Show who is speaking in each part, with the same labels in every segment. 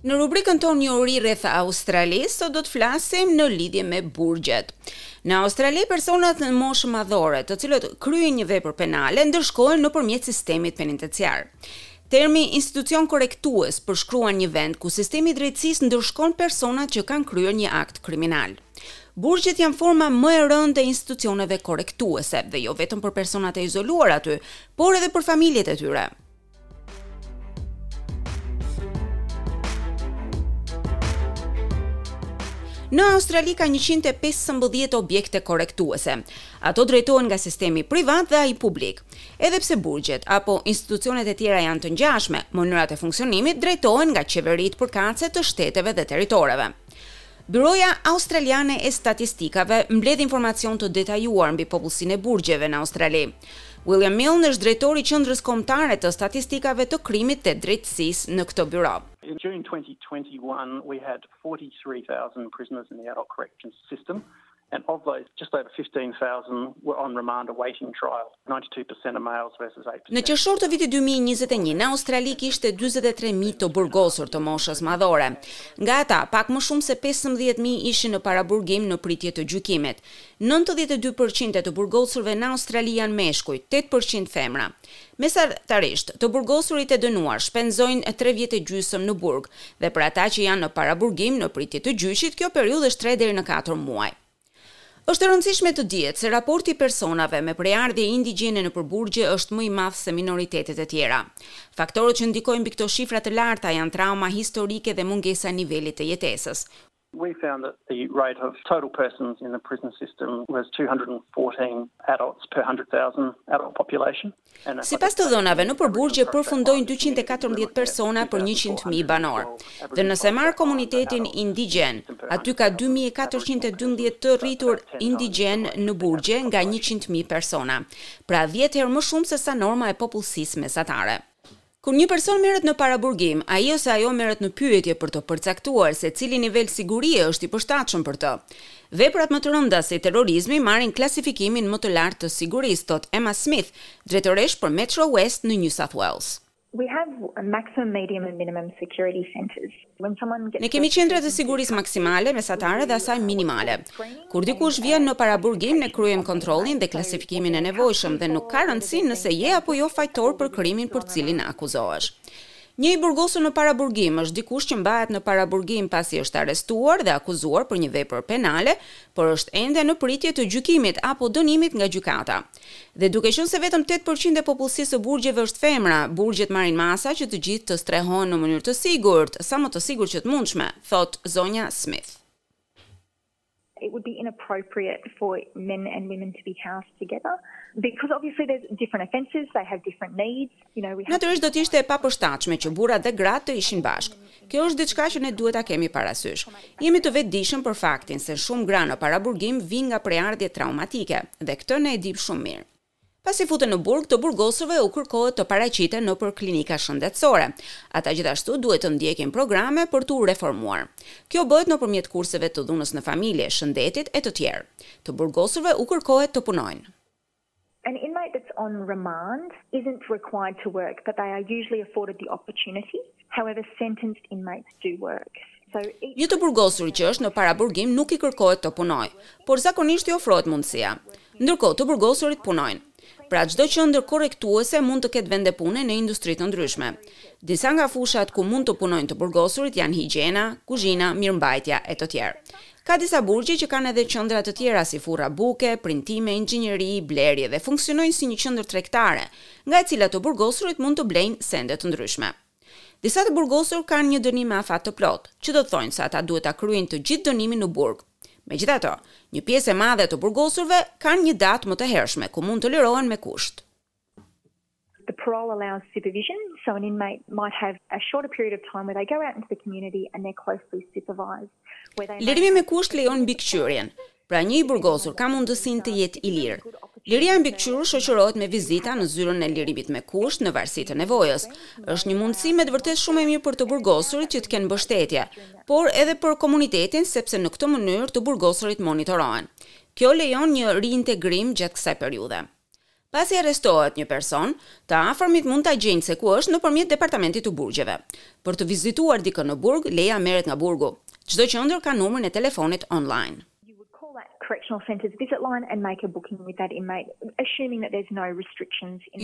Speaker 1: Në rubrikën tonë njohuri rreth Australisë, sot do të flasim në lidhje me burgjet. Në Australi personat në moshë madhore, të cilët kryejnë një vepër penale, ndëshkohen nëpërmjet sistemit penitenciar. Termi institucion korrektues përshkruan një vend ku sistemi i drejtësisë ndëshkon personat që kanë kryer një akt kriminal. Burgjet janë forma më e rëndë e institucioneve korrektuese dhe jo vetëm për personat e izoluar aty, por edhe për familjet e tyre. Në Australi ka 115 objekte korrektuese. Ato drejtohen nga sistemi privat dhe ai publik. Edhe pse burgjet apo institucionet e tjera janë të ngjashme, mënyrat e funksionimit drejtohen nga qeveritë përkatëse të shteteve dhe territoreve. Byroja Australiane e Statistikave mbledh informacion të detajuar mbi popullsinë e burgjeve në Australi. William Milne është drejtor i Qendrës Kombëtare të Statistikave të Krimit dhe Drejtësisë në këtë byro.
Speaker 2: And of those, just over 15,000 were on remand awaiting trial, 92% of males versus 8%.
Speaker 1: Në qershor të vitit dy mijë e njëzet e një, në Australi kishte dyzet e tre mijë të burgosur të moshës madhore. Nga ata, pak më shumë se pesëmbëdhjetë mijë ishin në paraburgim në pritje të gjykimit. Nëntëdhjetë e dy për qind e të burgosurve në Australi janë meshkuj, tetë për qind femra. Mesatarisht, të burgosurit e dënuar shpenzojnë tre vjet e gjysmë në burg dhe për ata që janë në paraburgim në pritje të gjyqit, kjo periudhë është tre deri në katër muaj. Është e rëndësishme të dihet se raporti i personave me prejardhje indigjene nëpër burgje është më i madh se minoritetet e tjera. Faktorët që ndikojnë mbi këto shifra të larta janë trauma historike dhe mungesa e nivelit të jetesës,
Speaker 2: We found that the rate of total persons in the prison system was 214 adults per 100,000 adult population.
Speaker 1: Sipas të dhënave nëpër burgje përfundojnë 214 persona për 100.000 banorë. Dhe nëse marr komunitetin indigjen, aty ka 2412 të rritur indigjenë në burgje nga 100.000 persona. Pra dhjetë herë më shumë se sa norma e popullsisë mesatare. Kur një person merret në paraburgim, ai ose ajo merret në pyetje për të përcaktuar se cili nivel sigurie është i përshtatshëm për të. Veprat më të rënda si terrorizmi marrin klasifikimin më të lartë të sigurisë, thotë Emma Smith, drejtoreshë për Metro West në New South Wales.
Speaker 3: We have maximum, medium and minimum security
Speaker 1: centres. Ne kemi qendra të sigurisë maksimale, mesatare dhe asaj minimale. Kur dikush vjen në paraburgim, ne kryejmë kontrollin dhe klasifikimin e nevojshëm dhe nuk ka rëndësi nëse je apo jo fajtor për krimin për të cilin akuzohesh. Një i burgosur në paraburgim është dikush që mbahet në paraburgim pasi është arrestuar dhe akuzuar për një vepër penale, por është ende në pritje të gjykimit apo dënimit nga gjykata. Dhe duke qenë se vetëm tetë për qind e popullsisë së burgjeve është femra, burgjet marrin masa që të gjithë të strehohen në mënyrë të sigurt, sa më të sigurt që të mundshme, thotë zonja Smith.
Speaker 3: it would be inappropriate for men and women to be housed together because obviously there's different offences, they have different needs.
Speaker 1: Natyrisht do të ishte e papërshtatshme që burrat dhe gratë të ishin bashkë. Kjo është diçka që ne duhet ta kemi parasysh. Jemi të vetëdijshëm për faktin se shumë gra në paraburgim vijnë nga prejardhje traumatike dhe këtë ne e dimë shumë mirë. Pasi futen në burg, të burgosurve u kërkohet të paraqiten nëpër klinika shëndetësore. Ata gjithashtu duhet të ndjekin programe për t'u reformuar. Kjo bëhet nëpërmjet kurseve të dhunës në familje, shëndetit e të tjerë. Të burgosurve u kërkohet të punojnë.
Speaker 3: An inmate that's on remand isn't required to work but they are usually afforded the opportunity, however sentenced inmates do work.
Speaker 1: So each. Një të burgosuri që është në paraburgim nuk i kërkohet të punojë, por zakonisht i ofrohet mundësia. Ndërkohë, të burgosurit punojnë. Pra çdo qendër korrektuese mund të ketë vende pune në industri të ndryshme. Disa nga fushat ku mund të punojnë të burgosurit janë higjiena, kuzhina, mirëmbajtja, e të tjerë. Ka disa burgje që kanë edhe qendra të tjera si furra buke, printime, inxhinieri, blerje dhe funksionojnë si një qendër tregtare, nga e cila të burgosurit mund të blejnë sende të ndryshme. Disa të burgosur kanë një dënim me afat të plotë, që do të thonë se ata duhet ta kryejnë të gjithë dënimin në burg. Megjithatë, një pjesë e madhe e të burgosurve kanë një datë më të hershme ku mund të lirohen me kusht.
Speaker 3: The parole allows supervision, so an inmate might have a shorter period of time where they go out into the community and they're closely supervised.
Speaker 1: Lirimi me kusht lejon mbikëqyrjen. Pra një i burgosur ka mundësinë të jetë i lirë. Liria e mbikëqyrur shoqërohet me vizita në zyrën e lirimit me kusht në varësi të nevojës. Është një mundësi me të vërtetë shumë e mirë për të burgosurit që të kenë mbështetje, por edhe për komunitetin sepse në këtë mënyrë të burgosurit monitorohen. Kjo lejon një riintegrim gjatë kësaj periudhe. Pasi arrestohet një person, të afërmit mund ta gjejnë se ku është nëpërmjet Departamentit të Burgjeve. Për të vizituar dikë në burg, leja merret nga burgu. Çdo qendër ka numrin e telefonit online.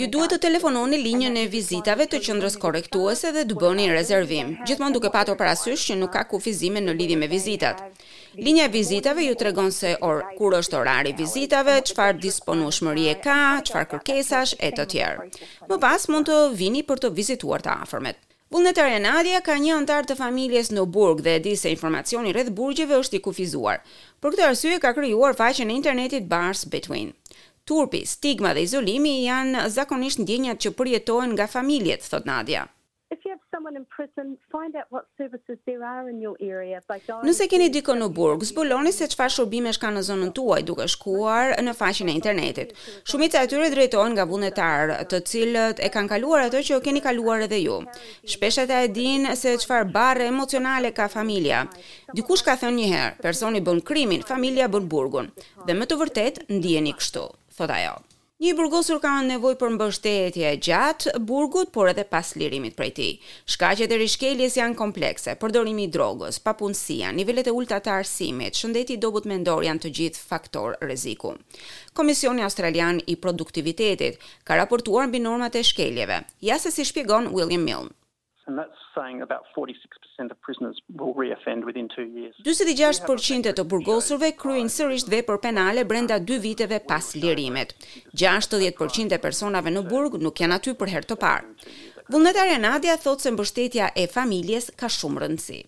Speaker 1: Ju duhet të telefononi linjën e vizitave të Qendrës Korrektuese dhe të bëni rezervim, gjithmonë duke patur parasysh që nuk ka kufizime në lidhje me vizitat. Linja e vizitave ju tregon se or, kur është orari i vizitave, çfarë disponueshmërie ka, çfarë kërkesash, e të tjerë. Më pas mund të vini për të vizituar të afërmit. Vullnetarja Nadia ka një anëtar të familjes në burg dhe e di se informacioni rreth burgjeve është i kufizuar. Për këtë arsye ka krijuar faqen e internetit Bars Between. Turpi, stigma dhe izolimi janë zakonisht ndjenjat që përjetohen nga familjet, thotë Nadia.
Speaker 2: If you have someone in prison, find out what services there are in your area by going to.
Speaker 1: Nëse keni dikë në burg, zbuloni se çfarë shërbimesh ka në zonën tuaj duke shkuar në faqen e internetit. Shumica e tyre drejtohen nga vullnetarë, të cilët e kanë kaluar atë që keni kaluar edhe ju. Shpesh ata e dinë se çfarë barre emocionale ka familja. Dikush ka thënë një herë, personi bën krimin, familja bën burgun. Dhe me të vërtetë ndiheni kështu, thotë ajo. Një i burgosur ka nevojë për mbështetje gjatë burgut, por edhe pas lirimit prej tij. Shkaqet e rishkeljes janë komplekse, përdorimi i drogës, papunësia, nivelet e ulëta të arsimit, shëndeti i dobët mendor janë të gjithë faktorë rreziku. Komisioni Australian i Produktivitetit ka raportuar mbi normat e shkeljeve. Ja se si shpjegon William Milne.
Speaker 2: Dyzet e gjashtë për qind
Speaker 1: e të burgosurve kryejnë sërisht vepër penale brenda dy viteve pas lirimit. Gjashtëdhjetë për qind e personave në burg nuk janë aty për herë të parë. Vullnetarja Nadia thotë se mbështetja e familjes ka shumë rëndësi.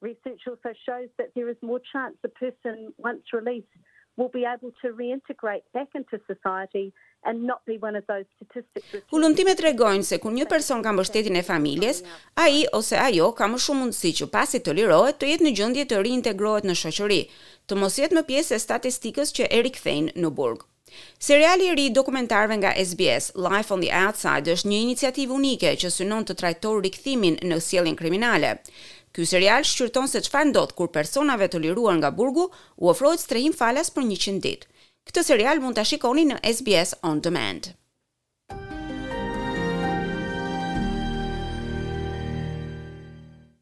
Speaker 4: Research also shows that there is more chance a person once released will be able to reintegrate back into society and not be one of those statistics with
Speaker 1: Hulumtimet tregojnë se kur një person ka mbështetjen e familjes, ai ose ajo ka më shumë mundësi që pasi të lirohet të jetë në gjendje të riintegrohet në shoqëri, të mos jetë më pjesë e statistikës që e rikthejnë në burg. Seriali i ri i dokumentarëve nga SBS, Life on the Outside është një iniciativë unike që synon të trajtojë rikthimin në sjelljen kriminale. Ky serial shqyrton se çfarë ndodh kur personave të liruar nga burgu u ofrohet strehim falas për njëqind ditë. Këtë serial mund ta shikoni në SBS On Demand.